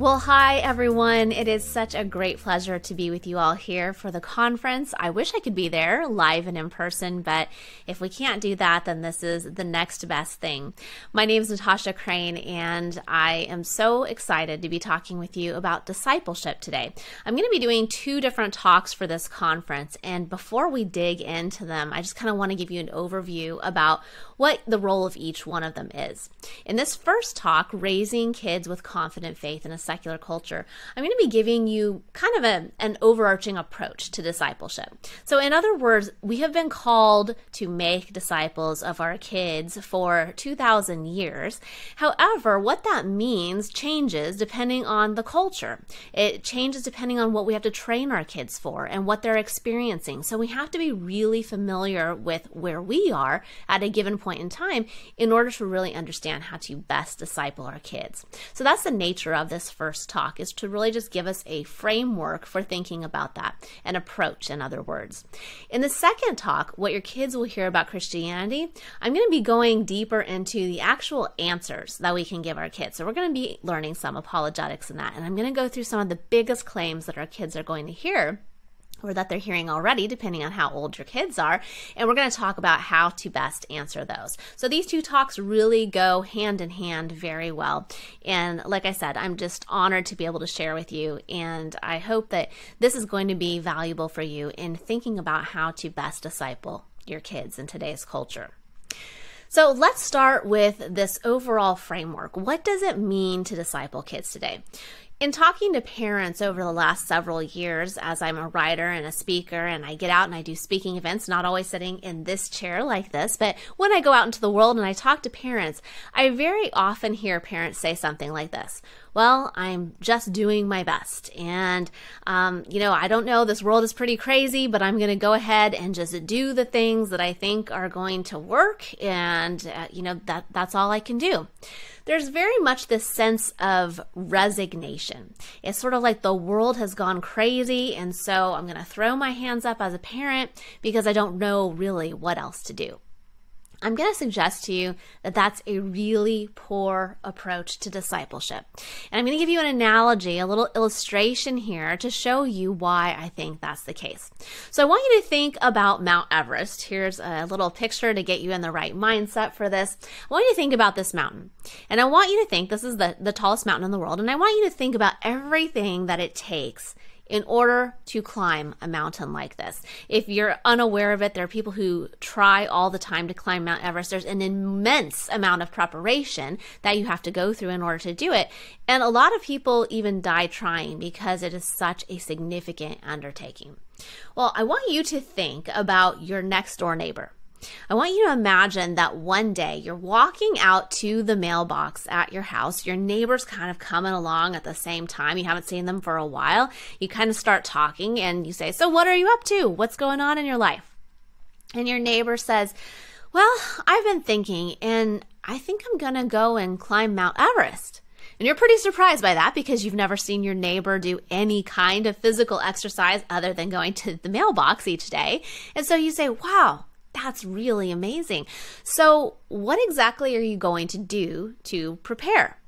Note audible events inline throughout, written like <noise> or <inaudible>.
Well, hi, everyone. It is such a great pleasure to be with you all here for the conference. I wish I could be there live and in person, but if we can't do that, then this is the next best thing. My name is Natasha Crain, and I am so excited to be talking with you about discipleship today. I'm going to be doing two different talks for this conference, and before we dig into them, I just kind of want to give you an overview about what the role of each one of them is. In this first talk, Raising Kids with Confident Faith in a Secular Culture, I'm going to be giving you kind of a, an overarching approach to discipleship. So, in other words, we have been called to make disciples of our kids for 2,000 years. However, what that means changes depending on the culture. It changes depending on what we have to train our kids for and what they're experiencing. So, we have to be really familiar with where we are at a given point in time in order to really understand how to best disciple our kids. So that's the nature of this first talk is to really just give us a framework for thinking about that, an approach in other words. In the second talk, what your kids will hear about Christianity, I'm going to be going deeper into the actual answers that we can give our kids. So we're going to be learning some apologetics in that and I'm going to go through some of the biggest claims that our kids are going to hear or that they're hearing already, depending on how old your kids are. And we're going to talk about how to best answer those. So these two talks really go hand in hand very well. And like I said, I'm just honored to be able to share with you. And I hope that this is going to be valuable for you in thinking about how to best disciple your kids in today's culture. So let's start with this overall framework. What does it mean to disciple kids today? In talking to parents over the last several years, as I'm a writer and a speaker, and I get out and I do speaking events, not always sitting in this chair like this, but when I go out into the world and I talk to parents, I very often hear parents say something like this well, I'm just doing my best. And, um, you know, I don't know, this world is pretty crazy, but I'm going to go ahead and just do the things that I think are going to work. And, uh, you know, that, that's all I can do there's very much this sense of resignation. It's sort of like the world has gone crazy, and so I'm going to throw my hands up as a parent because I don't know really what else to do. I'm going to suggest to you that that's a really poor approach to discipleship. And I'm going to give you an analogy, a little illustration here to show you why I think that's the case. So I want you to think about Mount Everest. Here's a little picture to get you in the right mindset for this. I want you to think about this mountain. And I want you to think this is the, the tallest mountain in the world. And I want you to think about everything that it takes in order to climb a mountain like this. If you're unaware of it, there are people who try all the time to climb Mount Everest. There's an immense amount of preparation that you have to go through in order to do it. And a lot of people even die trying because it is such a significant undertaking. Well, I want you to think about your next door neighbor. I want you to imagine that one day you're walking out to the mailbox at your house. Your neighbor's kind of coming along at the same time. You haven't seen them for a while. You kind of start talking and you say, So, what are you up to? What's going on in your life? And your neighbor says, Well, I've been thinking, and I think I'm going to go and climb Mount Everest. And you're pretty surprised by that because you've never seen your neighbor do any kind of physical exercise other than going to the mailbox each day. And so you say, Wow, that's really amazing. So, what exactly are you going to do to prepare?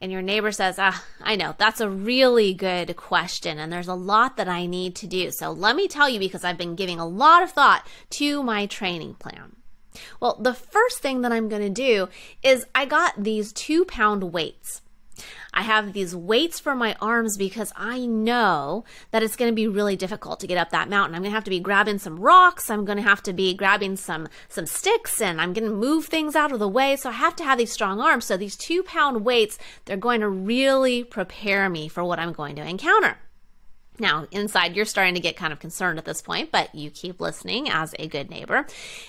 And your neighbor says, Ah, I know, that's a really good question, and there's a lot that I need to do. So, let me tell you because I've been giving a lot of thought to my training plan. Well, the first thing that I'm going to do is I got these two pound weights. I have these weights for my arms because I know that it's going to be really difficult to get up that mountain. I'm going to have to be grabbing some rocks. I'm going to have to be grabbing some, some sticks and I'm going to move things out of the way. So I have to have these strong arms. So these two pound weights, they're going to really prepare me for what I'm going to encounter. Now, inside, you're starting to get kind of concerned at this point, but you keep listening as a good neighbor.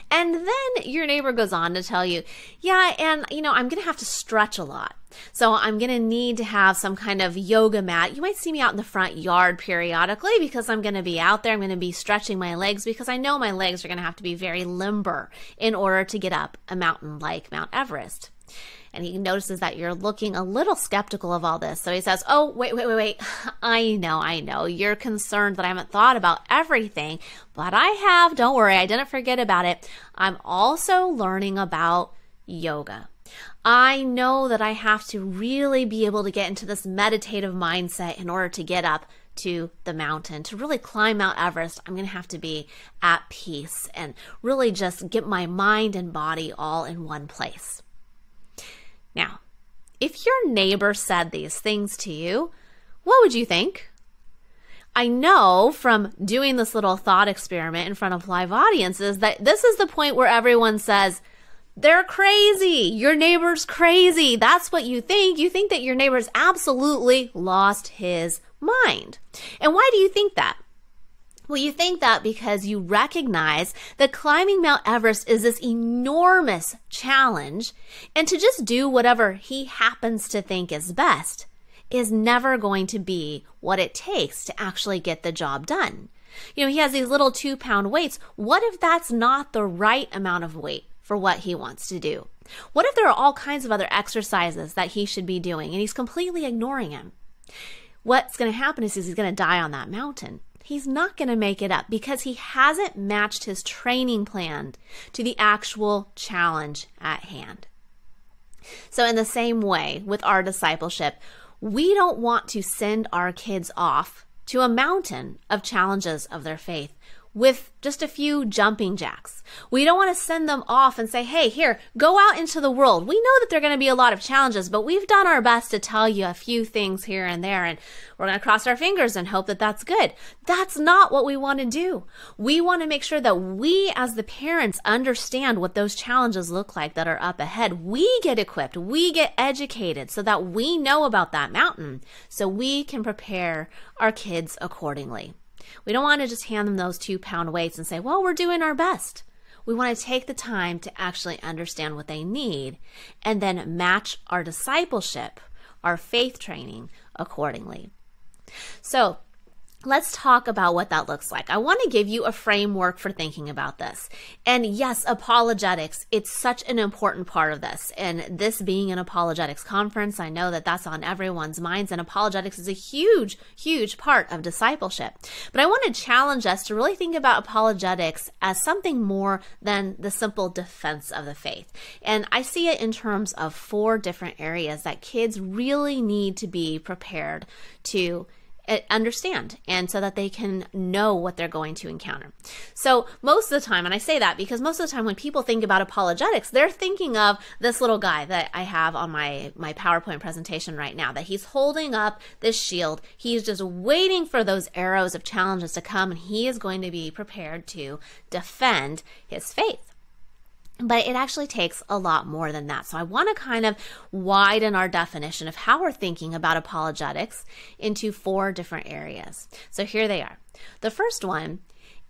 And then your neighbor goes on to tell you, yeah, and you know, I'm going to have to stretch a lot. So I'm going to need to have some kind of yoga mat. You might see me out in the front yard periodically because I'm going to be out there. I'm going to be stretching my legs because I know my legs are going to have to be very limber in order to get up a mountain like Mount Everest and he notices that you're looking a little skeptical of all this. So he says, Oh, wait, wait, wait, wait. <laughs> I know, I know. You're concerned that I haven't thought about everything, but I have. Don't worry, I didn't forget about it. I'm also learning about yoga. I know that I have to really be able to get into this meditative mindset in order to get up to the mountain. To really climb Mount Everest, I'm going to have to be at peace and really just get my mind and body all in one place. Now, if your neighbor said these things to you, what would you think? I know from doing this little thought experiment in front of live audiences that this is the point where everyone says, they're crazy. Your neighbor's crazy. That's what you think. You think that your neighbor's absolutely lost his mind. And why do you think that? Well, you think that because you recognize that climbing Mount Everest is this enormous challenge, and to just do whatever he happens to think is best is never going to be what it takes to actually get the job done. You know, he has these little two pound weights. What if that's not the right amount of weight for what he wants to do? What if there are all kinds of other exercises that he should be doing and he's completely ignoring him? What's going to happen is he's going to die on that mountain he's not going to make it up because he hasn't matched his training plan to the actual challenge at hand. So, in the same way with our discipleship, we don't want to send our kids off to a mountain of challenges of their faith with just a few jumping jacks. We don't want to send them off and say, hey, here, go out into the world. We know that there are going to be a lot of challenges, but we've done our best to tell you a few things here and there, and we're going to cross our fingers and hope that that's good. That's not what we want to do. We want to make sure that we, as the parents, understand what those challenges look like that are up ahead. We get equipped, we get educated so that we know about that mountain so we can prepare our kids accordingly. We don't want to just hand them those two pound weights and say, well, we're doing our best. We want to take the time to actually understand what they need and then match our discipleship, our faith training accordingly. So, Let's talk about what that looks like. I want to give you a framework for thinking about this. And yes, apologetics, it's such an important part of this. And this being an apologetics conference, I know that that's on everyone's minds, and apologetics is a huge, huge part of discipleship. But I want to challenge us to really think about apologetics as something more than the simple defense of the faith. And I see it in terms of four different areas that kids really need to be prepared to Uh, understand and so that they can know what they're going to encounter. So, most of the time, and I say that because most of the time when people think about apologetics, they're thinking of this little guy that I have on my, my PowerPoint presentation right now, that he's holding up this shield. He's just waiting for those arrows of challenges to come, and he is going to be prepared to defend his faith. But it actually takes a lot more than that. So I want to kind of widen our definition of how we're thinking about apologetics into four different areas. So here they are. The first one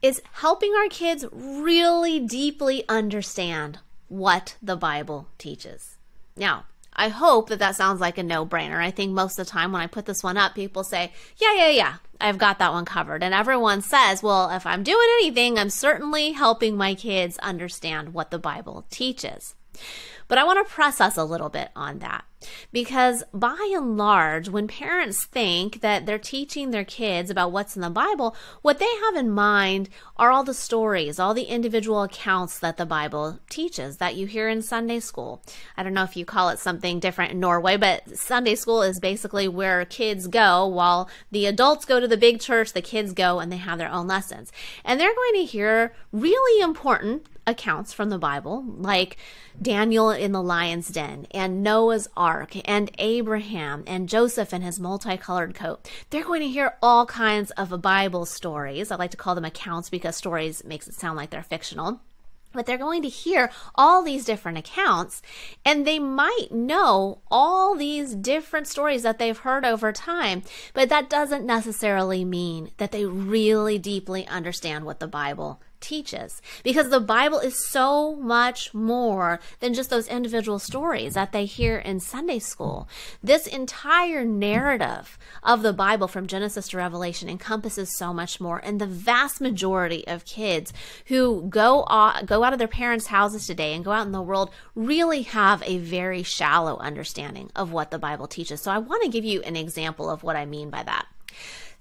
is helping our kids really deeply understand what the Bible teaches. Now, I hope that that sounds like a no brainer. I think most of the time when I put this one up, people say, yeah, yeah, yeah, I've got that one covered. And everyone says, well, if I'm doing anything, I'm certainly helping my kids understand what the Bible teaches. But I want to press us a little bit on that because by and large, when parents think that they're teaching their kids about what's in the Bible, what they have in mind are all the stories, all the individual accounts that the Bible teaches that you hear in Sunday school. I don't know if you call it something different in Norway, but Sunday school is basically where kids go while the adults go to the big church, the kids go and they have their own lessons. And they're going to hear really important accounts from the Bible, like Daniel in the lion's den, and Noah's ark, and Abraham, and Joseph in his multicolored coat. They're going to hear all kinds of Bible stories. I like to call them accounts because stories makes it sound like they're fictional. But they're going to hear all these different accounts, and they might know all these different stories that they've heard over time, but that doesn't necessarily mean that they really deeply understand what the Bible teaches because the Bible is so much more than just those individual stories that they hear in Sunday school. This entire narrative of the Bible from Genesis to Revelation encompasses so much more and the vast majority of kids who go out, go out of their parents' houses today and go out in the world really have a very shallow understanding of what the Bible teaches. So I want to give you an example of what I mean by that.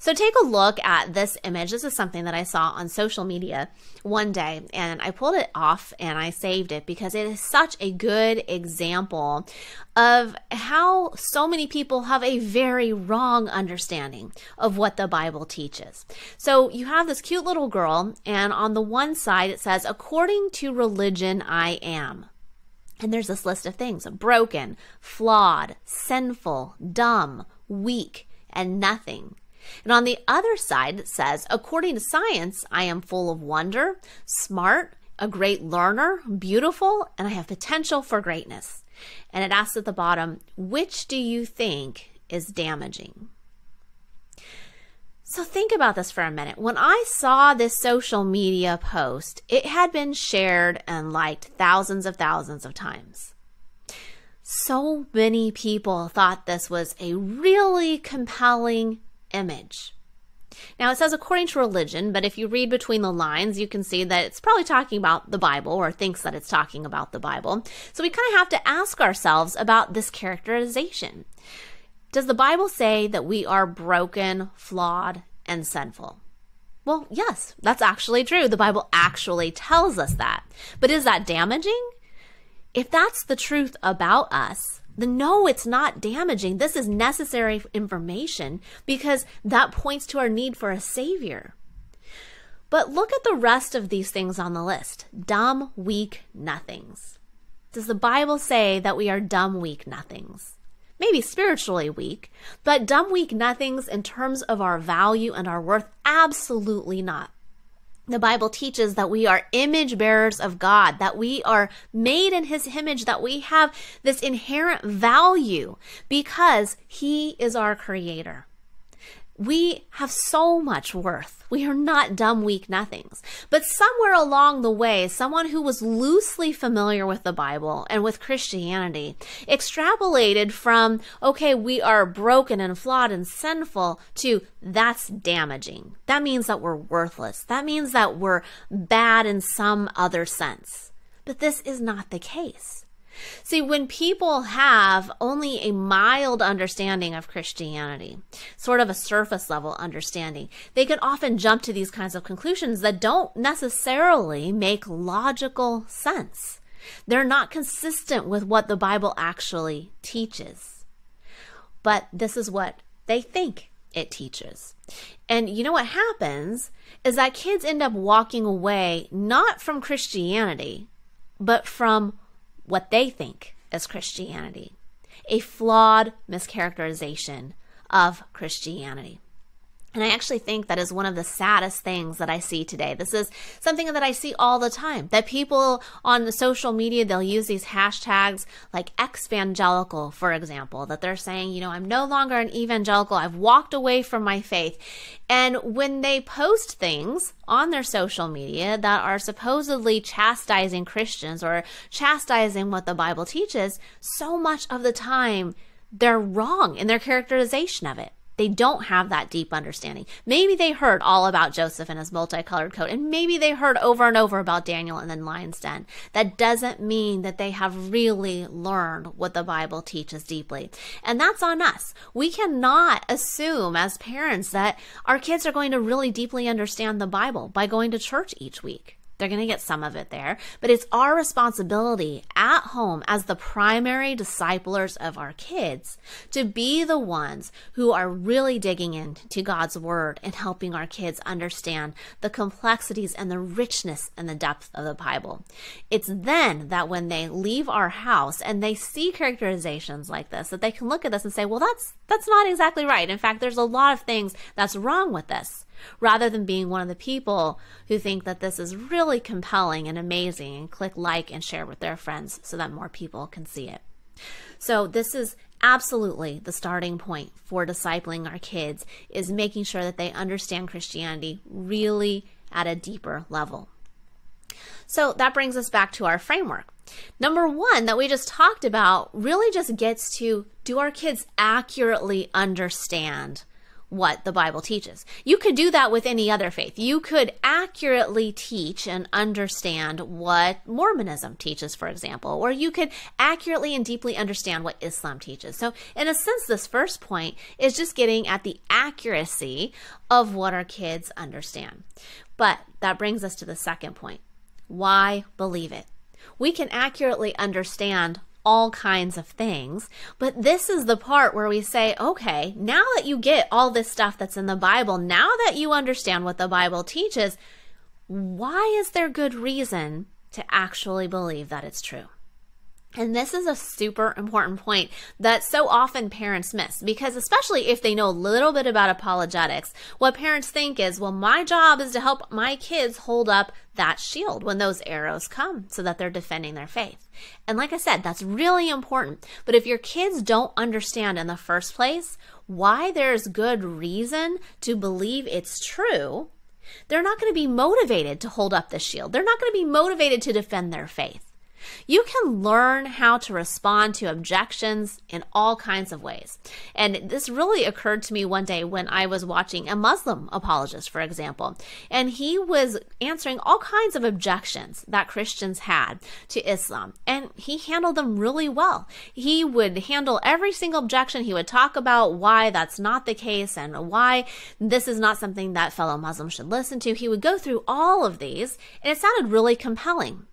So take a look at this image. This is something that I saw on social media one day and I pulled it off and I saved it because it is such a good example of how so many people have a very wrong understanding of what the Bible teaches. So you have this cute little girl and on the one side it says, according to religion, I am. And there's this list of things broken, flawed, sinful, dumb, weak, and nothing. And on the other side, it says, according to science, I am full of wonder, smart, a great learner, beautiful, and I have potential for greatness. And it asks at the bottom, which do you think is damaging? So think about this for a minute. When I saw this social media post, it had been shared and liked thousands of thousands of times. So many people thought this was a really compelling image. Now, it says according to religion, but if you read between the lines, you can see that it's probably talking about the Bible or thinks that it's talking about the Bible. So we kind of have to ask ourselves about this characterization. Does the Bible say that we are broken, flawed, and sinful? Well, yes, that's actually true. The Bible actually tells us that. But is that damaging? If that's the truth about us, then no, it's not damaging. This is necessary information because that points to our need for a savior. But look at the rest of these things on the list dumb, weak nothings. Does the Bible say that we are dumb, weak nothings? Maybe spiritually weak, but dumb, weak nothings in terms of our value and our worth? Absolutely not. The Bible teaches that we are image bearers of God, that we are made in His image, that we have this inherent value because He is our creator. We have so much worth. We are not dumb, weak nothings. But somewhere along the way, someone who was loosely familiar with the Bible and with Christianity extrapolated from, okay, we are broken and flawed and sinful to that's damaging. That means that we're worthless. That means that we're bad in some other sense. But this is not the case. See, when people have only a mild understanding of Christianity, sort of a surface level understanding, they can often jump to these kinds of conclusions that don't necessarily make logical sense. They're not consistent with what the Bible actually teaches. But this is what they think it teaches. And you know what happens is that kids end up walking away not from Christianity, but from what they think is Christianity, a flawed mischaracterization of Christianity. And I actually think that is one of the saddest things that I see today. This is something that I see all the time that people on the social media, they'll use these hashtags like evangelical, for example, that they're saying, you know, I'm no longer an evangelical. I've walked away from my faith. And when they post things on their social media that are supposedly chastising Christians or chastising what the Bible teaches, so much of the time they're wrong in their characterization of it. They don't have that deep understanding. Maybe they heard all about Joseph and his multicolored coat, and maybe they heard over and over about Daniel and then Lion's Den. That doesn't mean that they have really learned what the Bible teaches deeply. And that's on us. We cannot assume as parents that our kids are going to really deeply understand the Bible by going to church each week. They're going to get some of it there, but it's our responsibility at home as the primary disciplers of our kids to be the ones who are really digging into God's word and helping our kids understand the complexities and the richness and the depth of the Bible. It's then that when they leave our house and they see characterizations like this, that they can look at this and say, well, that's, that's not exactly right. In fact, there's a lot of things that's wrong with this rather than being one of the people who think that this is really compelling and amazing and click like and share with their friends so that more people can see it. So this is absolutely the starting point for discipling our kids is making sure that they understand Christianity really at a deeper level. So that brings us back to our framework. Number one, that we just talked about, really just gets to do our kids accurately understand what the Bible teaches. You could do that with any other faith. You could accurately teach and understand what Mormonism teaches, for example, or you could accurately and deeply understand what Islam teaches. So, in a sense, this first point is just getting at the accuracy of what our kids understand. But that brings us to the second point why believe it? We can accurately understand all kinds of things. But this is the part where we say, okay, now that you get all this stuff that's in the Bible, now that you understand what the Bible teaches, why is there good reason to actually believe that it's true? And this is a super important point that so often parents miss because, especially if they know a little bit about apologetics, what parents think is, well, my job is to help my kids hold up that shield when those arrows come so that they're defending their faith. And like I said, that's really important. But if your kids don't understand in the first place why there's good reason to believe it's true, they're not going to be motivated to hold up the shield. They're not going to be motivated to defend their faith. You can learn how to respond to objections in all kinds of ways. And this really occurred to me one day when I was watching a Muslim apologist, for example, and he was answering all kinds of objections that Christians had to Islam, and he handled them really well. He would handle every single objection. He would talk about why that's not the case and why this is not something that fellow Muslims should listen to. He would go through all of these, and it sounded really compelling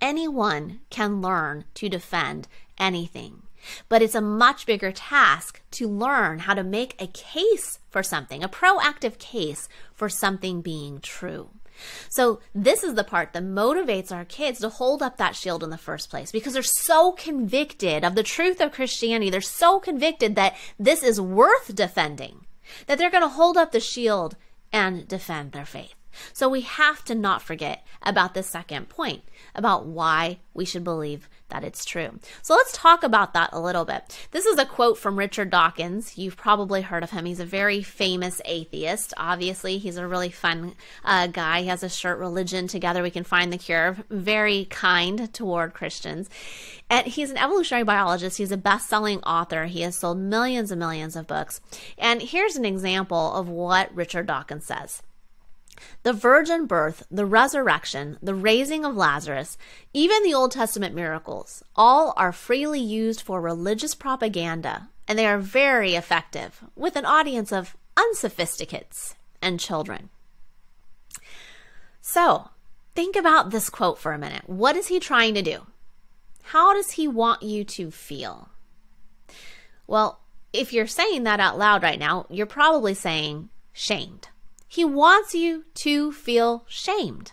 anyone can learn to defend anything. But it's a much bigger task to learn how to make a case for something, a proactive case for something being true. So, this is the part that motivates our kids to hold up that shield in the first place because they're so convicted of the truth of Christianity. They're so convicted that this is worth defending that they're going to hold up the shield and defend their faith. So we have to not forget about the second point about why we should believe that it's true. So let's talk about that a little bit. This is a quote from Richard Dawkins. You've probably heard of him. He's a very famous atheist. Obviously, he's a really fun uh, guy. He has a shirt, Religion Together We Can Find the Cure. Very kind toward Christians. And he's an evolutionary biologist. He's a best selling author. He has sold millions and millions of books. And here's an example of what Richard Dawkins says. The virgin birth, the resurrection, the raising of Lazarus, even the Old Testament miracles, all are freely used for religious propaganda, and they are very effective with an audience of unsophisticates and children. So, think about this quote for a minute. What is he trying to do? How does he want you to feel? Well, if you're saying that out loud right now, you're probably saying shamed. He wants you to feel shamed.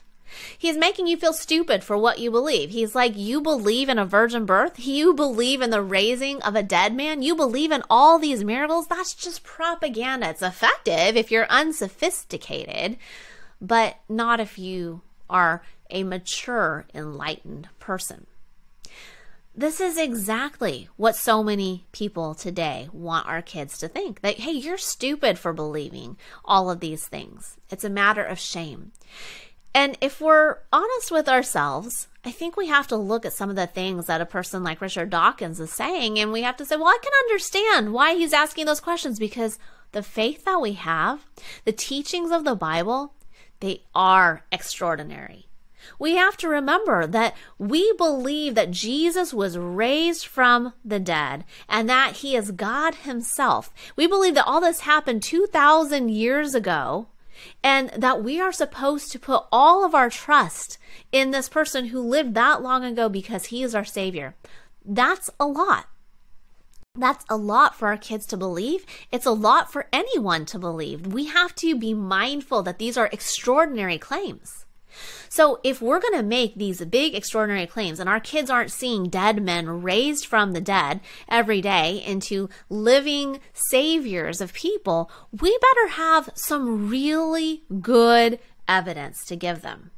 He's making you feel stupid for what you believe. He's like, You believe in a virgin birth? You believe in the raising of a dead man? You believe in all these miracles? That's just propaganda. It's effective if you're unsophisticated, but not if you are a mature, enlightened person. This is exactly what so many people today want our kids to think that, hey, you're stupid for believing all of these things. It's a matter of shame. And if we're honest with ourselves, I think we have to look at some of the things that a person like Richard Dawkins is saying, and we have to say, well, I can understand why he's asking those questions because the faith that we have, the teachings of the Bible, they are extraordinary we have to remember that we believe that Jesus was raised from the dead and that he is God himself. We believe that all this happened 2,000 years ago and that we are supposed to put all of our trust in this person who lived that long ago because he is our savior. That's a lot. That's a lot for our kids to believe. It's a lot for anyone to believe. We have to be mindful that these are extraordinary claims. So, if we're going to make these big, extraordinary claims and our kids aren't seeing dead men raised from the dead every day into living saviors of people, we better have some really good evidence to give them.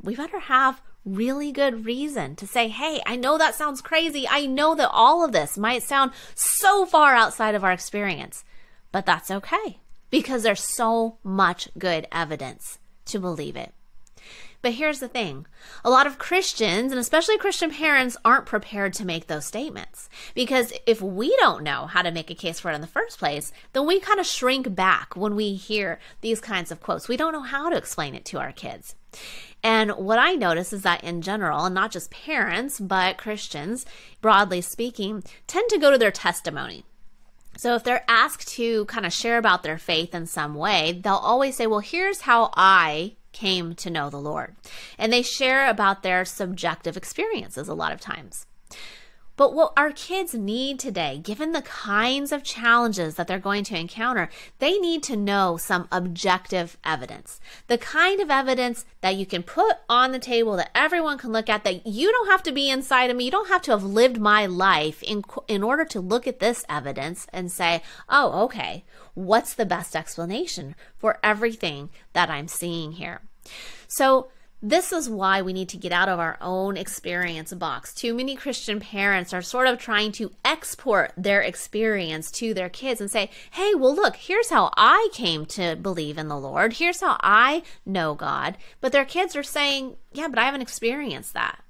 We better have really good reason to say, hey, I know that sounds crazy. I know that all of this might sound so far outside of our experience, but that's okay because there's so much good evidence to believe it. But here's the thing a lot of Christians, and especially Christian parents, aren't prepared to make those statements. Because if we don't know how to make a case for it in the first place, then we kind of shrink back when we hear these kinds of quotes. We don't know how to explain it to our kids. And what I notice is that in general, and not just parents, but Christians, broadly speaking, tend to go to their testimony. So if they're asked to kind of share about their faith in some way, they'll always say, Well, here's how I came to know the Lord. And they share about their subjective experiences a lot of times. But what our kids need today, given the kinds of challenges that they're going to encounter, they need to know some objective evidence. The kind of evidence that you can put on the table that everyone can look at, that you don't have to be inside of me. You don't have to have lived my life in, in order to look at this evidence and say, oh, okay, what's the best explanation for everything that I'm seeing here? So, this is why we need to get out of our own experience box. Too many Christian parents are sort of trying to export their experience to their kids and say, hey, well, look, here's how I came to believe in the Lord. Here's how I know God. But their kids are saying, yeah, but I haven't experienced that.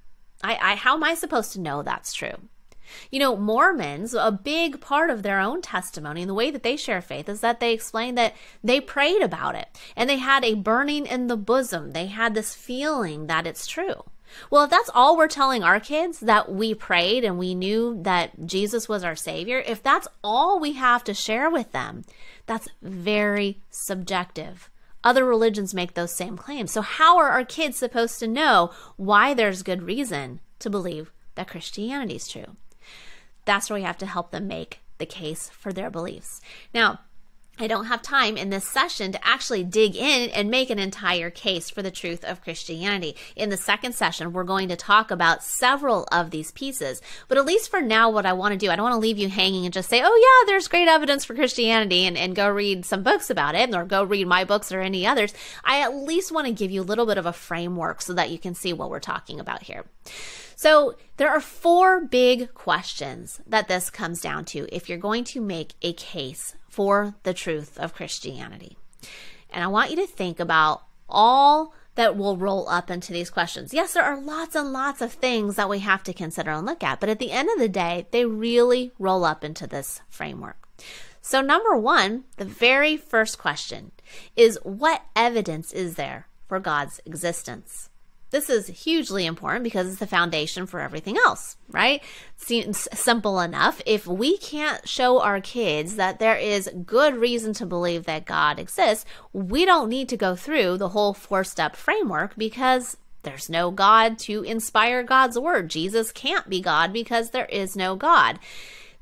I, I how am I supposed to know that's true? You know, Mormons, a big part of their own testimony and the way that they share faith is that they explain that they prayed about it and they had a burning in the bosom. They had this feeling that it's true. Well, if that's all we're telling our kids that we prayed and we knew that Jesus was our Savior, if that's all we have to share with them, that's very subjective. Other religions make those same claims. So, how are our kids supposed to know why there's good reason to believe that Christianity is true? That's where we have to help them make the case for their beliefs. Now, I don't have time in this session to actually dig in and make an entire case for the truth of Christianity. In the second session, we're going to talk about several of these pieces. But at least for now, what I want to do, I don't want to leave you hanging and just say, oh, yeah, there's great evidence for Christianity and, and go read some books about it or go read my books or any others. I at least want to give you a little bit of a framework so that you can see what we're talking about here. So, there are four big questions that this comes down to if you're going to make a case for the truth of Christianity. And I want you to think about all that will roll up into these questions. Yes, there are lots and lots of things that we have to consider and look at, but at the end of the day, they really roll up into this framework. So, number one, the very first question is what evidence is there for God's existence? This is hugely important because it's the foundation for everything else, right? Seems simple enough. If we can't show our kids that there is good reason to believe that God exists, we don't need to go through the whole four step framework because there's no God to inspire God's word. Jesus can't be God because there is no God.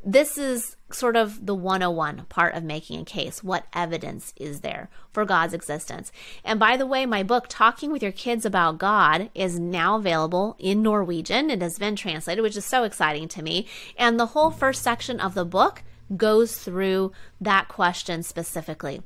This is sort of the 101 part of making a case. What evidence is there for God's existence? And by the way, my book, Talking with Your Kids About God, is now available in Norwegian. It has been translated, which is so exciting to me. And the whole first section of the book goes through that question specifically.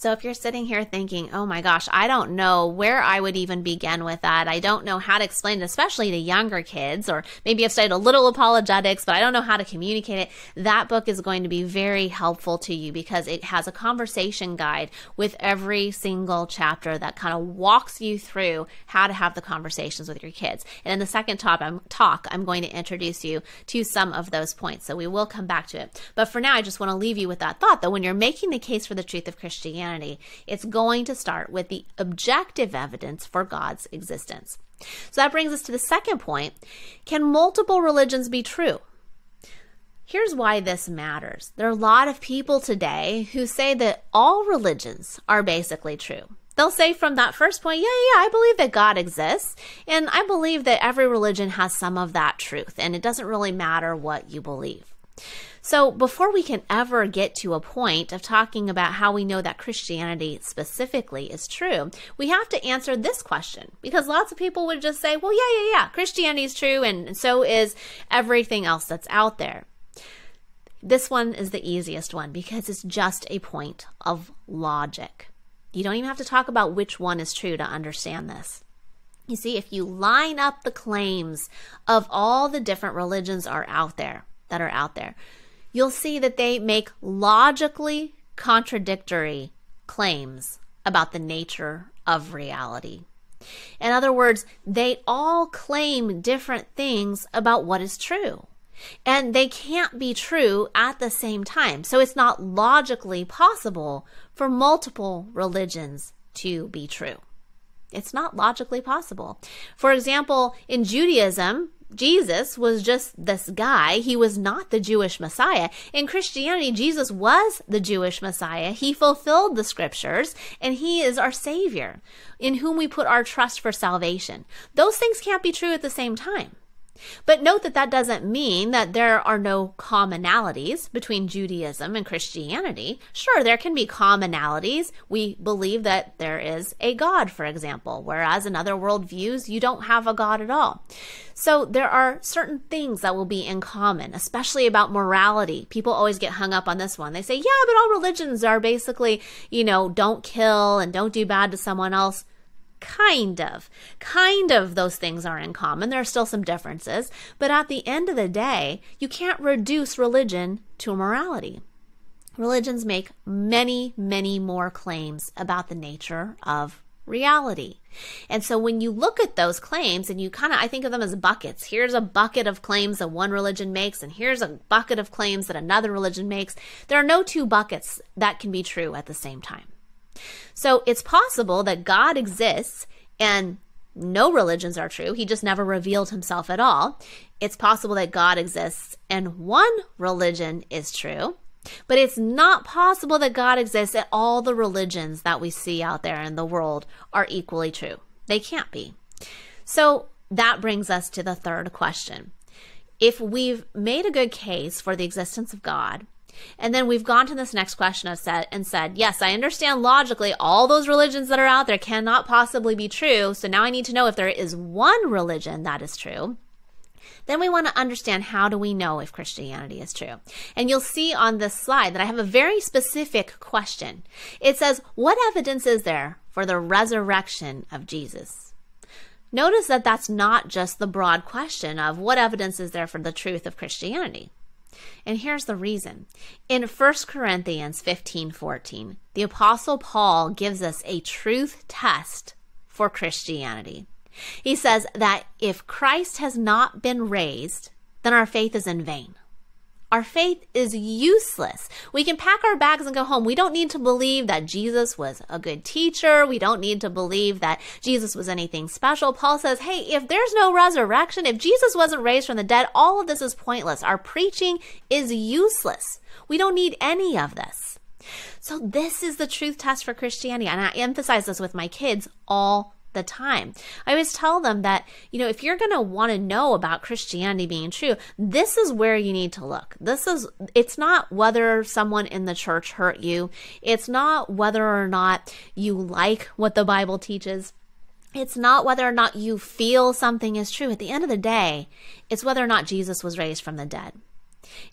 So if you're sitting here thinking, oh my gosh, I don't know where I would even begin with that. I don't know how to explain it, especially to younger kids, or maybe I've studied a little apologetics, but I don't know how to communicate it. That book is going to be very helpful to you because it has a conversation guide with every single chapter that kind of walks you through how to have the conversations with your kids. And in the second talk, I'm, um, talk, I'm going to introduce you to some of those points. So we will come back to it. But for now, I just want to leave you with that thought that when you're making the case for the truth of Christianity, Christianity, it's going to start with the objective evidence for God's existence. So that brings us to the second point Can multiple religions be true? Here's why this matters. There are a lot of people today who say that all religions are basically true. They'll say from that first point, yeah, yeah, I believe that God exists. And I believe that every religion has some of that truth. And it doesn't really matter what you believe. So, before we can ever get to a point of talking about how we know that Christianity specifically is true, we have to answer this question because lots of people would just say, well, yeah, yeah, yeah, Christianity is true, and so is everything else that's out there. This one is the easiest one because it's just a point of logic. You don't even have to talk about which one is true to understand this. You see, if you line up the claims of all the different religions are out there that are out there, you'll see that they make logically contradictory claims about the nature of reality. In other words, they all claim different things about what is true. And they can't be true at the same time. So it's not logically possible for multiple religions to be true. It's not logically possible. For example, in Judaism, Jesus was just this guy. He was not the Jewish Messiah. In Christianity, Jesus was the Jewish Messiah. He fulfilled the scriptures and he is our Savior in whom we put our trust for salvation. Those things can't be true at the same time. But note that that doesn't mean that there are no commonalities between Judaism and Christianity. Sure, there can be commonalities. We believe that there is a God, for example, whereas in other worldviews, you don't have a God at all. So there are certain things that will be in common, especially about morality. People always get hung up on this one. They say, yeah, but all religions are basically, you know, don't kill and don't do bad to someone else. Kind of. Kind of those things are in common. There are still some differences. But at the end of the day, you can't reduce religion to morality. Religions make many, many more claims about the nature of reality. And so when you look at those claims and you kind of, I think of them as buckets. Here's a bucket of claims that one religion makes, and here's a bucket of claims that another religion makes. There are no two buckets that can be true at the same time. So it's possible that God exists and no religions are true. He just never revealed himself at all. It's possible that God exists and one religion is true. But it's not possible that God exists and all the religions that we see out there in the world are equally true. They can't be. So that brings us to the third question. If we've made a good case for the existence of God, and then we've gone to this next question of said and said, yes, I understand logically all those religions that are out there cannot possibly be true. So now I need to know if there is one religion that is true. Then we want to understand how do we know if Christianity is true? And you'll see on this slide that I have a very specific question. It says, what evidence is there for the resurrection of Jesus? Notice that that's not just the broad question of what evidence is there for the truth of Christianity. And here's the reason. In 1 Corinthians 15 14, the Apostle Paul gives us a truth test for Christianity. He says that if Christ has not been raised, then our faith is in vain. Our faith is useless. We can pack our bags and go home. We don't need to believe that Jesus was a good teacher. We don't need to believe that Jesus was anything special. Paul says, hey, if there's no resurrection, if Jesus wasn't raised from the dead, all of this is pointless. Our preaching is useless. We don't need any of this. So this is the truth test for Christianity. And I emphasize this with my kids all the time. I always tell them that, you know, if you're going to want to know about Christianity being true, this is where you need to look. This is, it's not whether someone in the church hurt you. It's not whether or not you like what the Bible teaches. It's not whether or not you feel something is true. At the end of the day, it's whether or not Jesus was raised from the dead.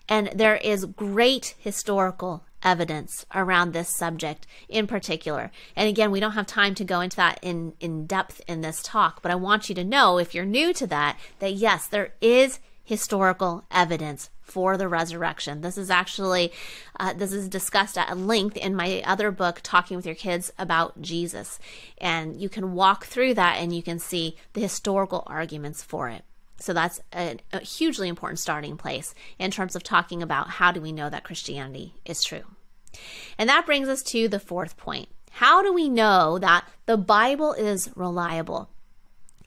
And there is great historical evidence around this subject in particular. And again, we don't have time to go into that in, in depth in this talk, but I want you to know, if you're new to that, that yes, there is historical evidence for the resurrection. This is actually uh, this is discussed at length in my other book, Talking with Your Kids about Jesus, and you can walk through that and you can see the historical arguments for it. So that's a, a, hugely important starting place in terms of talking about how do we know that Christianity is true. And that brings us to the fourth point. How do we know that the Bible is reliable?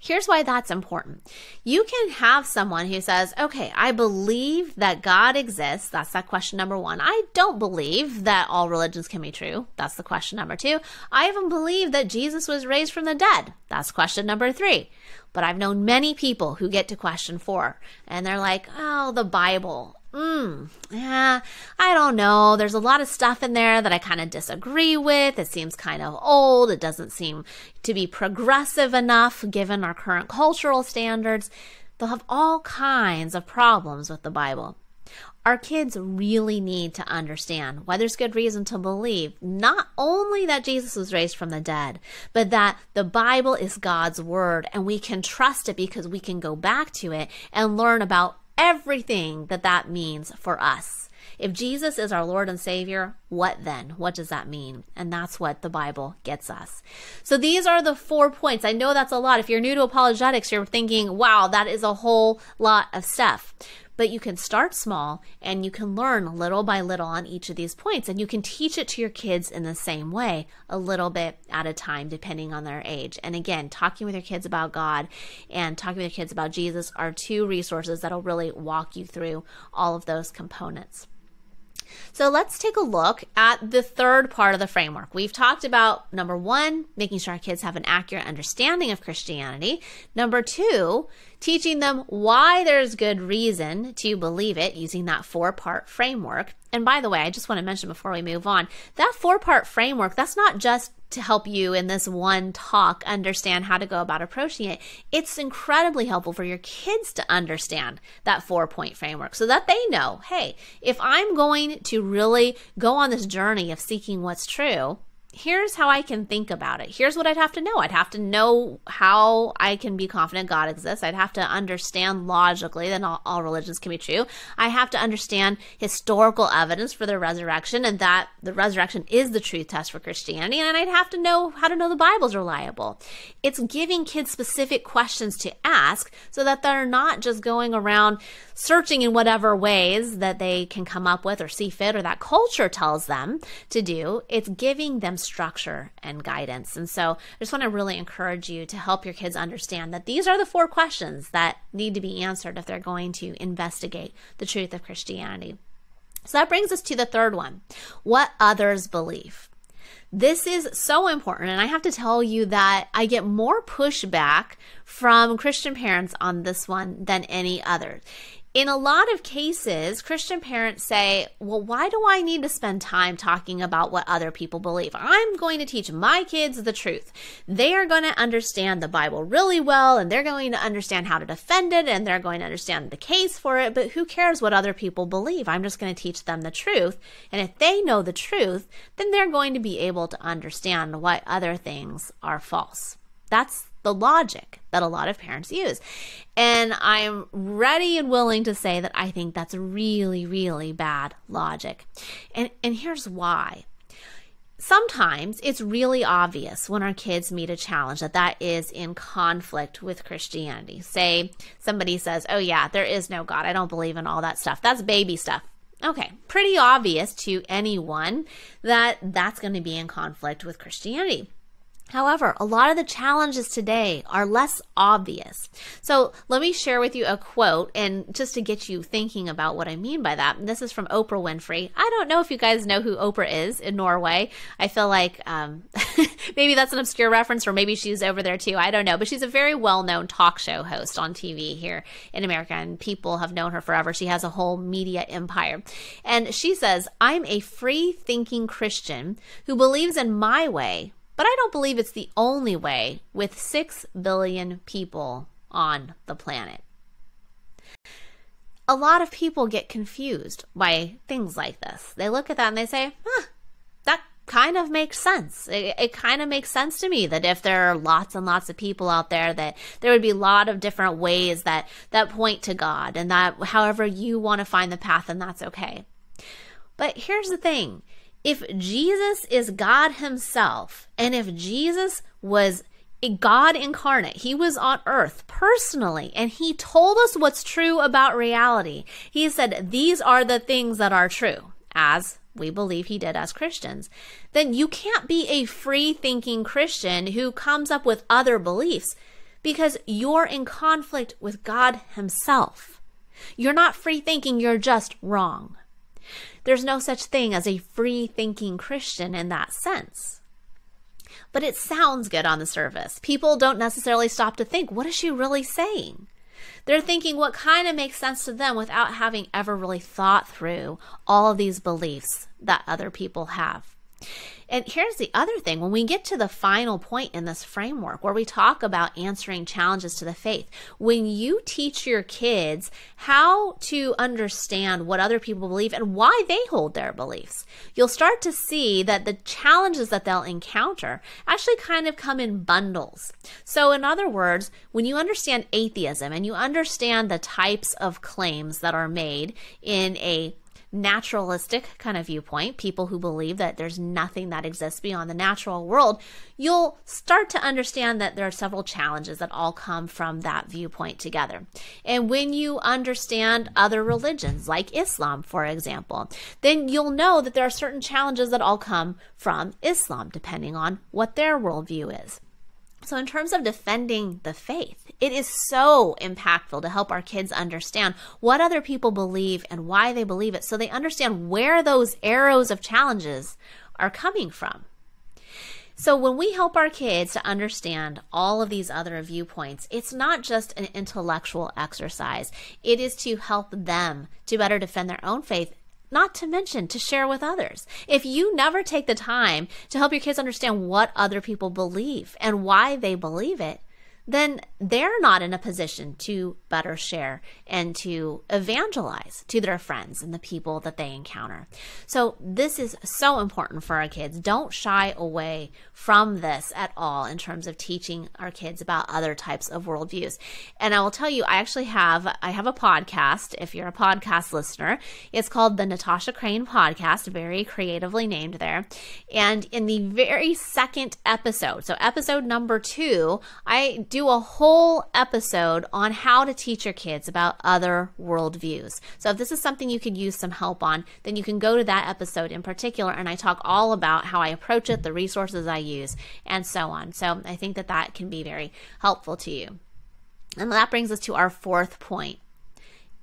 Here's why that's important. You can have someone who says, okay, I believe that God exists. That's that question number one. I don't believe that all religions can be true. That's the question number two. I even believe that Jesus was raised from the dead. That's question number three. But I've known many people who get to question four and they're like, oh, the Bible. Hmm, yeah, I don't know. There's a lot of stuff in there that I kind of disagree with. It seems kind of old. It doesn't seem to be progressive enough given our current cultural standards. They'll have all kinds of problems with the Bible. Our kids really need to understand why there's good reason to believe not only that Jesus was raised from the dead, but that the Bible is God's word and we can trust it because we can go back to it and learn about everything that that means for us. If Jesus is our Lord and Savior, what then? What does that mean? And that's what the Bible gets us. So these are the four points. I know that's a lot. If you're new to apologetics, you're thinking, wow, that is a whole lot of stuff. But you can start small and you can learn little by little on each of these points. And you can teach it to your kids in the same way, a little bit at a time, depending on their age. And again, talking with your kids about God and talking with your kids about Jesus are two resources that'll really walk you through all of those components. So let's take a look at the third part of the framework. We've talked about number one, making sure our kids have an accurate understanding of Christianity. Number two, teaching them why there's good reason to believe it using that four part framework. And by the way, I just want to mention before we move on that four part framework, that's not just to help you in this one talk understand how to go about approaching it. It's incredibly helpful for your kids to understand that four point framework so that they know hey, if I'm going to really go on this journey of seeking what's true, here's how I can think about it. Here's what I'd have to know. I'd have to know how I can be confident God exists. I'd have to understand logically that all, all, religions can be true. I have to understand historical evidence for the resurrection and that the resurrection is the truth test for Christianity. And I'd have to know how to know the Bible's reliable. It's giving kids specific questions to ask so that they're not just going around searching in whatever ways that they can come up with or see fit or that culture tells them to do. It's giving them structure and guidance. And so I just want to really encourage you to help your kids understand that these are the four questions that need to be answered if they're going to investigate the truth of Christianity. So that brings us to the third one what others believe. This is so important. And I have to tell you that I get more pushback from Christian parents on this one than any other in a lot of cases, Christian parents say, Well, why do I need to spend time talking about what other people believe? I'm going to teach my kids the truth. They are going to understand the Bible really well, and they're going to understand how to defend it, and they're going to understand the case for it. But who cares what other people believe? I'm just going to teach them the truth. And if they know the truth, then they're going to be able to understand why other things are false. That's the logic that a lot of parents use. And I'm ready and willing to say that I think that's really, really bad logic. And, and here's why. Sometimes it's really obvious when our kids meet a challenge that that is in conflict with Christianity. Say somebody says, Oh, yeah, there is no God. I don't believe in all that stuff. That's baby stuff. Okay, pretty obvious to anyone that that's going to be in conflict with Christianity. However, a lot of the challenges today are less obvious. So let me share with you a quote and just to get you thinking about what I mean by that. This is from Oprah Winfrey. I don't know if you guys know who Oprah is in Norway. I feel like um, <laughs> maybe that's an obscure reference or maybe she's over there too. I don't know. But she's a very well known talk show host on TV here in America and people have known her forever. She has a whole media empire. And she says, I'm a free thinking Christian who believes in my way but I don't believe it's the only way with 6 billion people on the planet. A lot of people get confused by things like this. They look at that and they say, huh, that kind of makes sense. It, it kind of makes sense to me that if there are lots and lots of people out there, that there would be a lot of different ways that, that point to God and that however you want to find the path, and that's okay. But here's the thing if Jesus is God Himself, and if Jesus was a God incarnate, He was on earth personally, and He told us what's true about reality. He said, These are the things that are true, as we believe He did as Christians. Then you can't be a free thinking Christian who comes up with other beliefs because you're in conflict with God Himself. You're not free thinking, you're just wrong. There's no such thing as a free thinking Christian in that sense. But it sounds good on the surface. People don't necessarily stop to think, what is she really saying? They're thinking what kind of makes sense to them without having ever really thought through all of these beliefs that other people have. And here's the other thing when we get to the final point in this framework where we talk about answering challenges to the faith, when you teach your kids how to understand what other people believe and why they hold their beliefs, you'll start to see that the challenges that they'll encounter actually kind of come in bundles. So, in other words, when you understand atheism and you understand the types of claims that are made in a naturalistic kind of viewpoint, people who believe that there's nothing that exists beyond the natural world, you'll start to understand that there are several challenges that all come from that viewpoint together. And when you understand other religions, like Islam, for example, then you'll know that there are certain challenges that all come from Islam, depending on what their worldview is. So, in terms of defending the faith, it is so impactful to help our kids understand what other people believe and why they believe it so they understand where those arrows of challenges are coming from. So, when we help our kids to understand all of these other viewpoints, it's not just an intellectual exercise, it is to help them to better defend their own faith not to mention to share with others. If you never take the time to help your kids understand what other people believe and why they believe it, then they're not in a position to better share and to evangelize to their friends and the people that they encounter. So, this is so important for our kids. Don't shy away from this at all in terms of teaching our kids about other types of worldviews. And I will tell you, I actually have I have a podcast. If you're a podcast listener, it's called the Natasha Crain Podcast, very creatively named there. And in the very second episode, so episode number two, I do a whole episode on how to teach your kids about other worldviews. So if this is something you could use some help on, then you can go to that episode in particular, and I talk all about how I approach it, the resources I use, and so on. So I think that that can be very helpful to you. And that brings us to our fourth point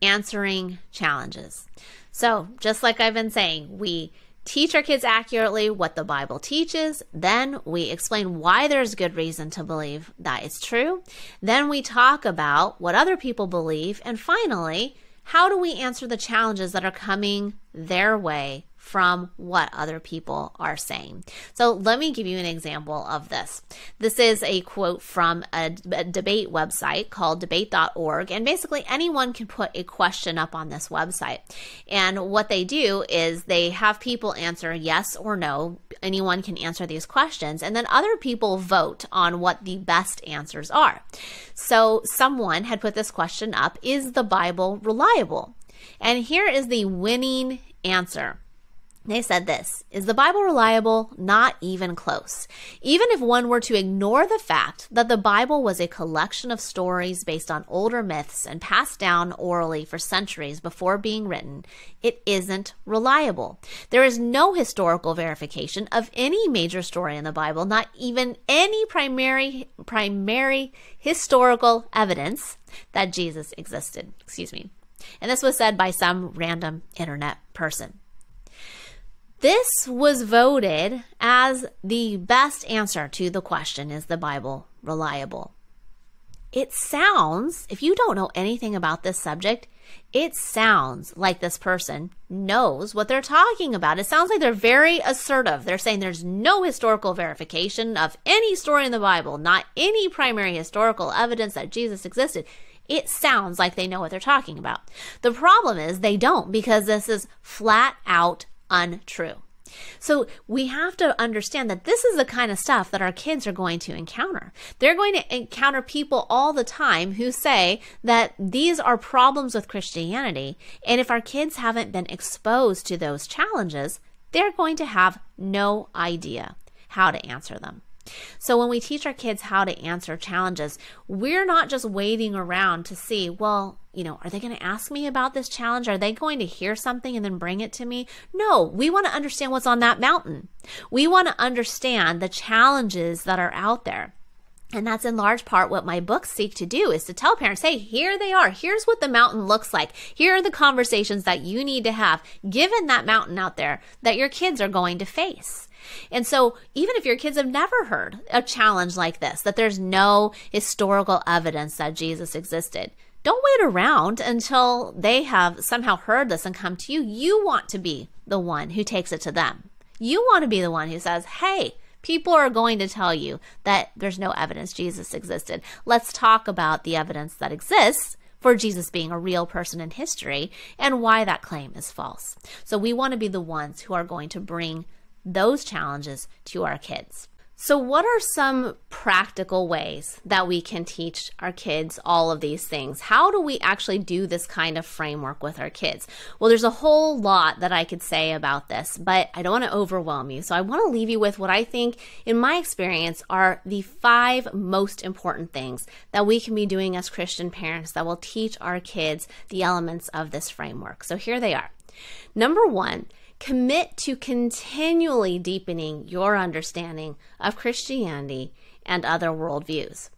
answering challenges. So, just like I've been saying, we teach our kids accurately what the Bible teaches. Then we explain why there's good reason to believe that it's true. Then we talk about what other people believe. And finally, how do we answer the challenges that are coming their way from what other people are saying. So let me give you an example of this. This is a quote from a, a debate website called debate.org. And basically, anyone can put a question up on this website. And what they do is they have people answer yes or no. Anyone can answer these questions. And then other people vote on what the best answers are. So someone had put this question up Is the Bible reliable? And here is the winning answer. They said this Is the Bible reliable? Not even close. Even if one were to ignore the fact that the Bible was a collection of stories based on older myths and passed down orally for centuries before being written, it isn't reliable. There is no historical verification of any major story in the Bible, not even any primary primary historical evidence that Jesus existed. Excuse me. And this was said by some random internet person. This was voted as the best answer to the question Is the Bible reliable? It sounds, if you don't know anything about this subject, it sounds like this person knows what they're talking about. It sounds like they're very assertive. They're saying there's no historical verification of any story in the Bible, not any primary historical evidence that Jesus existed. It sounds like they know what they're talking about. The problem is they don't because this is flat out untrue. So we have to understand that this is the kind of stuff that our kids are going to encounter. They're going to encounter people all the time who say that these are problems with Christianity. And if our kids haven't been exposed to those challenges, they're going to have no idea how to answer them. So when we teach our kids how to answer challenges, we're not just waiting around to see, well, you know, are they going to ask me about this challenge? Are they going to hear something and then bring it to me? No, we want to understand what's on that mountain. We want to understand the challenges that are out there. And that's in large part what my books seek to do is to tell parents, hey, here they are. Here's what the mountain looks like. Here are the conversations that you need to have given that mountain out there that your kids are going to face. And so, even if your kids have never heard a challenge like this, that there's no historical evidence that Jesus existed, don't wait around until they have somehow heard this and come to you. You want to be the one who takes it to them. You want to be the one who says, hey, People are going to tell you that there's no evidence Jesus existed. Let's talk about the evidence that exists for Jesus being a real person in history and why that claim is false. So we want to be the ones who are going to bring those challenges to our kids. So, what are some practical ways that we can teach our kids all of these things? How do we actually do this kind of framework with our kids? Well, there's a whole lot that I could say about this, but I don't want to overwhelm you. So, I want to leave you with what I think, in my experience, are the five most important things that we can be doing as Christian parents that will teach our kids the elements of this framework. So, here they are. Number one, Commit to continually deepening your understanding of Christianity and other worldviews.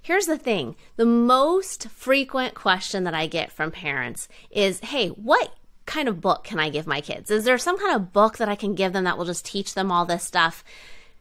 Here's the thing the most frequent question that I get from parents is hey, what kind of book can I give my kids? Is there some kind of book that I can give them that will just teach them all this stuff?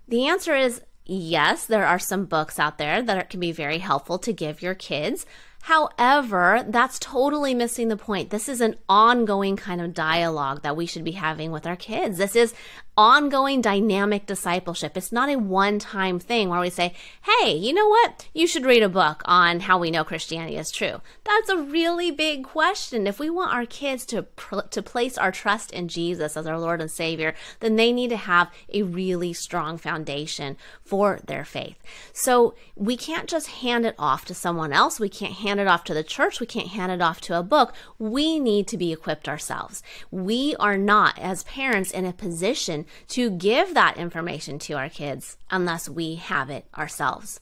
The answer is yes, there are some books out there that can be very helpful to give your kids. However, that's totally missing the point. This is an ongoing kind of dialogue that we should be having with our kids. This is ongoing dynamic discipleship. It's not a one time thing where we say, hey, you know what? You should read a book on how we know Christianity is true. That's a really big question. If we want our kids to, to place our trust in Jesus as our Lord and Savior, then they need to have a really strong foundation for their faith. So we can't just hand it off to someone else. We can't hand it off to the church. We can't hand it off to a book. We need to be equipped ourselves. We are not, as parents, in a position to give that information to our kids unless we have it ourselves.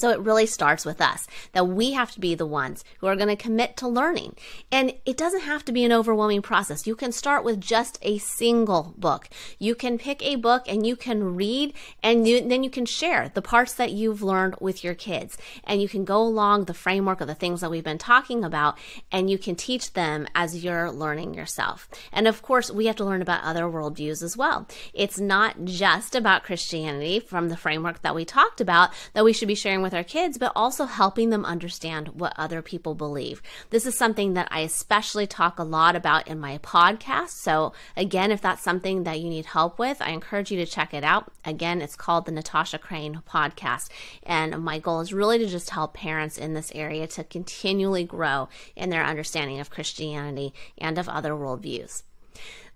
So it really starts with us that we have to be the ones who are going to commit to learning. And it doesn't have to be an overwhelming process. You can start with just a single book. You can pick a book and you can read and you, then you can share the parts that you've learned with your kids. And you can go along the framework of the things that we've been talking about and you can teach them as you're learning yourself. And of course, we have to learn about other worldviews as well. It's not just about Christianity from the framework that we talked about that we should be sharing with our kids, but also helping them understand what other people believe. This is something that I especially talk a lot about in my podcast. So, again, if that's something that you need help with, I encourage you to check it out. Again, it's called the Natasha Crain Podcast. And my goal is really to just help parents in this area to continually grow in their understanding of Christianity and of other worldviews.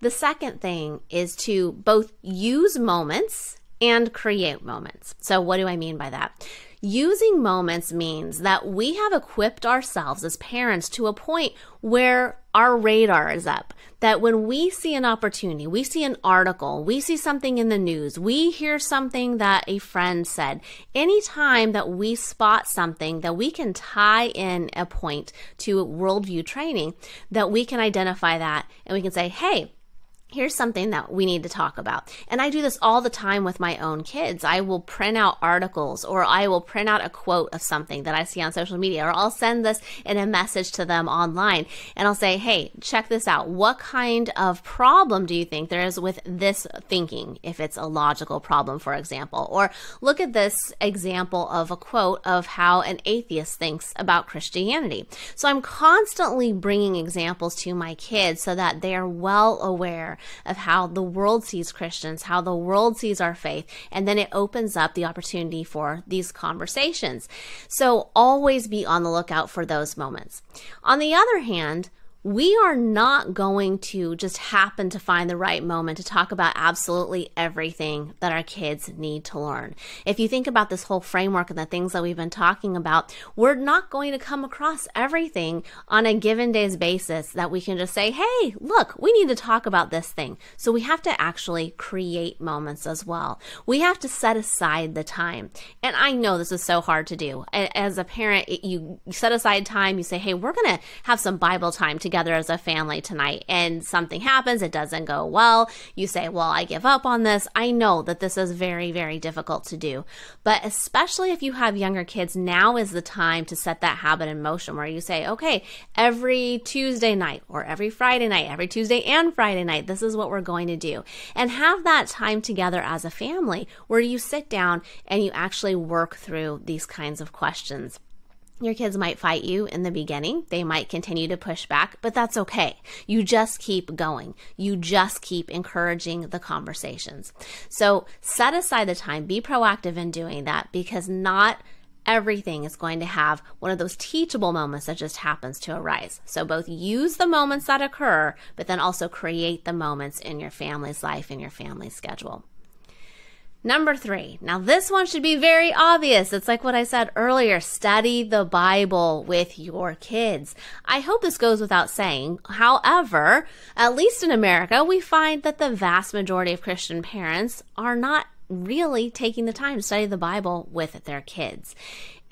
The second thing is to both use moments and create moments. So, what do I mean by that? Using moments means that we have equipped ourselves as parents to a point where our radar is up. That when we see an opportunity, we see an article, we see something in the news, we hear something that a friend said, anytime that we spot something that we can tie in a point to worldview training, that we can identify that and we can say, hey, here's something that we need to talk about. And I do this all the time with my own kids. I will print out articles or I will print out a quote of something that I see on social media or I'll send this in a message to them online and I'll say, hey, check this out. What kind of problem do you think there is with this thinking if it's a logical problem, for example? Or look at this example of a quote of how an atheist thinks about Christianity. So I'm constantly bringing examples to my kids so that they are well aware of how the world sees Christians, how the world sees our faith, and then it opens up the opportunity for these conversations. So always be on the lookout for those moments. On the other hand, we are not going to just happen to find the right moment to talk about absolutely everything that our kids need to learn. If you think about this whole framework and the things that we've been talking about, we're not going to come across everything on a given day's basis that we can just say, hey, look, we need to talk about this thing. So we have to actually create moments as well. We have to set aside the time. And I know this is so hard to do. As a parent, you set aside time, you say, hey, we're going to have some Bible time together together as a family tonight and something happens, it doesn't go well, you say, Well, I give up on this. I know that this is very, very difficult to do. But especially if you have younger kids, now is the time to set that habit in motion where you say, Okay, every Tuesday night or every Friday night, every Tuesday and Friday night, this is what we're going to do. And have that time together as a family where you sit down and you actually work through these kinds of questions. Your kids might fight you in the beginning. They might continue to push back, but that's okay. You just keep going. You just keep encouraging the conversations. So set aside the time, be proactive in doing that because not everything is going to have one of those teachable moments that just happens to arise. So both use the moments that occur, but then also create the moments in your family's life, in your family's schedule. Number three. Now, this one should be very obvious. It's like what I said earlier study the Bible with your kids. I hope this goes without saying. However, at least in America, we find that the vast majority of Christian parents are not really taking the time to study the Bible with their kids.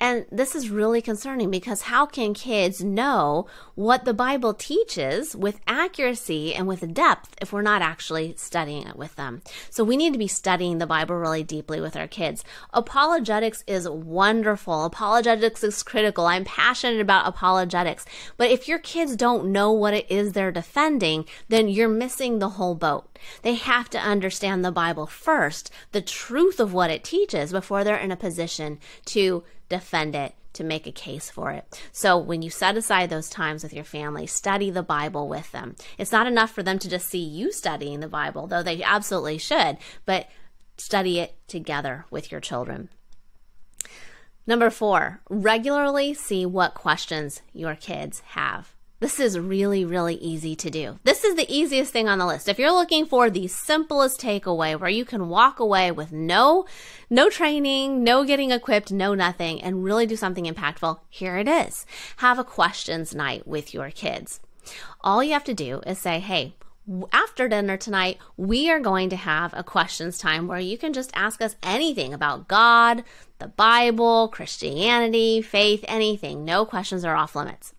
And this is really concerning because how can kids know what the Bible teaches with accuracy and with depth if we're not actually studying it with them? So we need to be studying the Bible really deeply with our kids. Apologetics is wonderful. Apologetics is critical. I'm passionate about apologetics. But if your kids don't know what it is they're defending, then you're missing the whole boat. They have to understand the Bible first, the truth of what it teaches before they're in a position to defend it, to make a case for it. So when you set aside those times with your family, study the Bible with them. It's not enough for them to just see you studying the Bible, though they absolutely should, but study it together with your children. Number four, regularly see what questions your kids have. This is really, really easy to do. This is the easiest thing on the list. If you're looking for the simplest takeaway where you can walk away with no, no training, no getting equipped, no nothing, and really do something impactful, here it is. Have a questions night with your kids. All you have to do is say, hey, after dinner tonight, we are going to have a questions time where you can just ask us anything about God, the Bible, Christianity, faith, anything. No questions are off limits.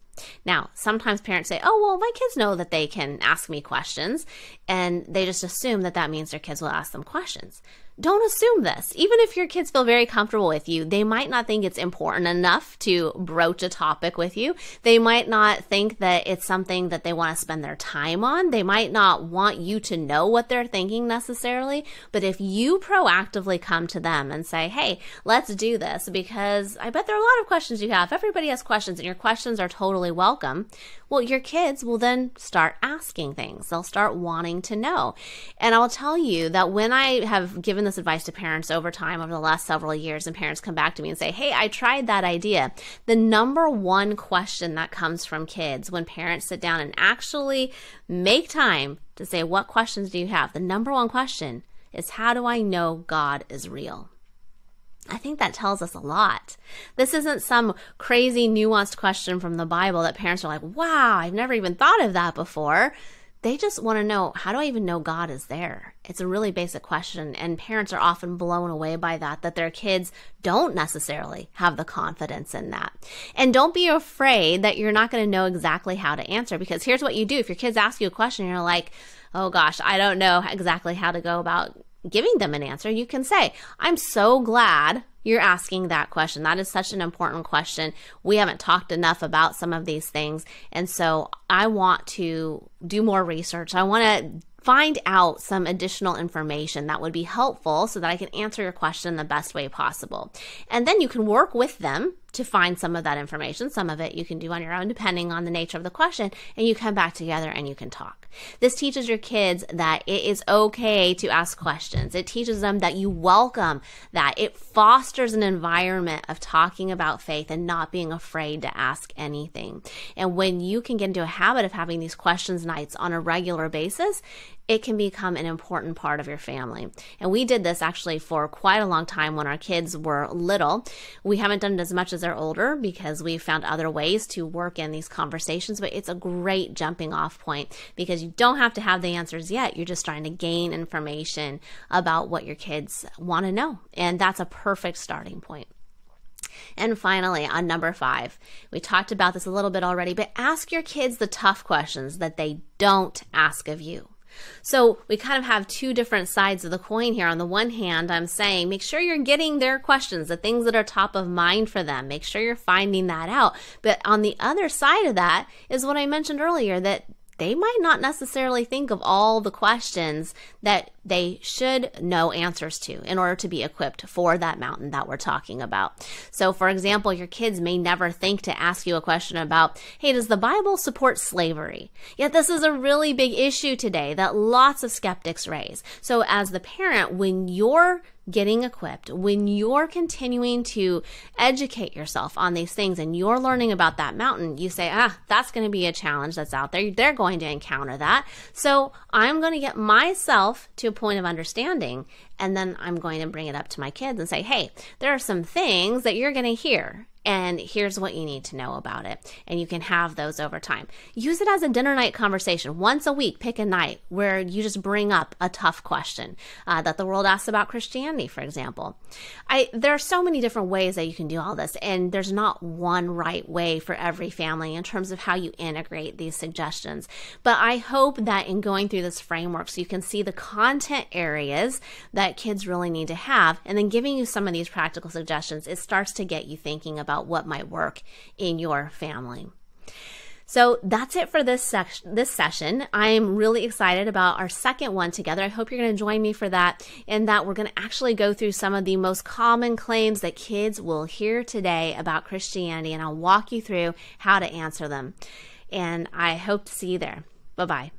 Now, sometimes parents say, oh, well, my kids know that they can ask me questions, and they just assume that that means their kids will ask them questions don't assume this. Even if your kids feel very comfortable with you, they might not think it's important enough to broach a topic with you. They might not think that it's something that they want to spend their time on. They might not want you to know what they're thinking necessarily. But if you proactively come to them and say, hey, let's do this, because I bet there are a lot of questions you have. Everybody has questions, and your questions are totally welcome. Well, your kids will then start asking things. They'll start wanting to know. And I'll tell you that when I have given this advice to parents over time, over the last several years, and parents come back to me and say, Hey, I tried that idea. The number one question that comes from kids when parents sit down and actually make time to say, What questions do you have? The number one question is, How do I know God is real? I think that tells us a lot. This isn't some crazy nuanced question from the Bible that parents are like, wow, I've never even thought of that before. They just want to know, how do I even know God is there? It's a really basic question, and parents are often blown away by that, that their kids don't necessarily have the confidence in that. And don't be afraid that you're not going to know exactly how to answer, because here's what you do. If your kids ask you a question, you're like, oh gosh, I don't know exactly how to go about giving them an answer, you can say, I'm so glad you're asking that question. That is such an important question. We haven't talked enough about some of these things. And so I want to do more research. I want to find out some additional information that would be helpful so that I can answer your question the best way possible. And then you can work with them to find some of that information. Some of it you can do on your own, depending on the nature of the question, and you come back together and you can talk. This teaches your kids that it is okay to ask questions. It teaches them that you welcome that. It fosters an environment of talking about faith and not being afraid to ask anything. And when you can get into a habit of having these questions nights on a regular basis, it can become an important part of your family. And we did this actually for quite a long time when our kids were little. We haven't done it as much as they're older because we found other ways to work in these conversations, but it's a great jumping off point because you don't have to have the answers yet. You're just trying to gain information about what your kids want to know. And that's a perfect starting point. And finally, on number five, we talked about this a little bit already, but ask your kids the tough questions that they don't ask of you. So we kind of have two different sides of the coin here. On the one hand, I'm saying make sure you're getting their questions, the things that are top of mind for them. Make sure you're finding that out. But on the other side of that is what I mentioned earlier that they might not necessarily think of all the questions that they should know answers to in order to be equipped for that mountain that we're talking about. So, for example, your kids may never think to ask you a question about, hey, does the Bible support slavery? Yet, this is a really big issue today that lots of skeptics raise. So, as the parent, when you're getting equipped, when you're continuing to educate yourself on these things and you're learning about that mountain, you say, ah, that's going to be a challenge that's out there. They're going to encounter that. So I'm going to get myself to a point of understanding and then I'm going to bring it up to my kids and say, hey, there are some things that you're going to hear and here's what you need to know about it. And you can have those over time. Use it as a dinner night conversation. Once a week, pick a night where you just bring up a tough question uh, that the world asks about Christianity, for example. I there are so many different ways that you can do all this, and there's not one right way for every family in terms of how you integrate these suggestions. But I hope that in going through this framework, so you can see the content areas that kids really need to have, and then giving you some of these practical suggestions, it starts to get you thinking about about what might work in your family. So that's it for this section. This session. I'm really excited about our second one together. I hope you're going to join me for that, and that we're going to actually go through some of the most common claims that kids will hear today about Christianity, and I'll walk you through how to answer them. And I hope to see you there. Bye bye.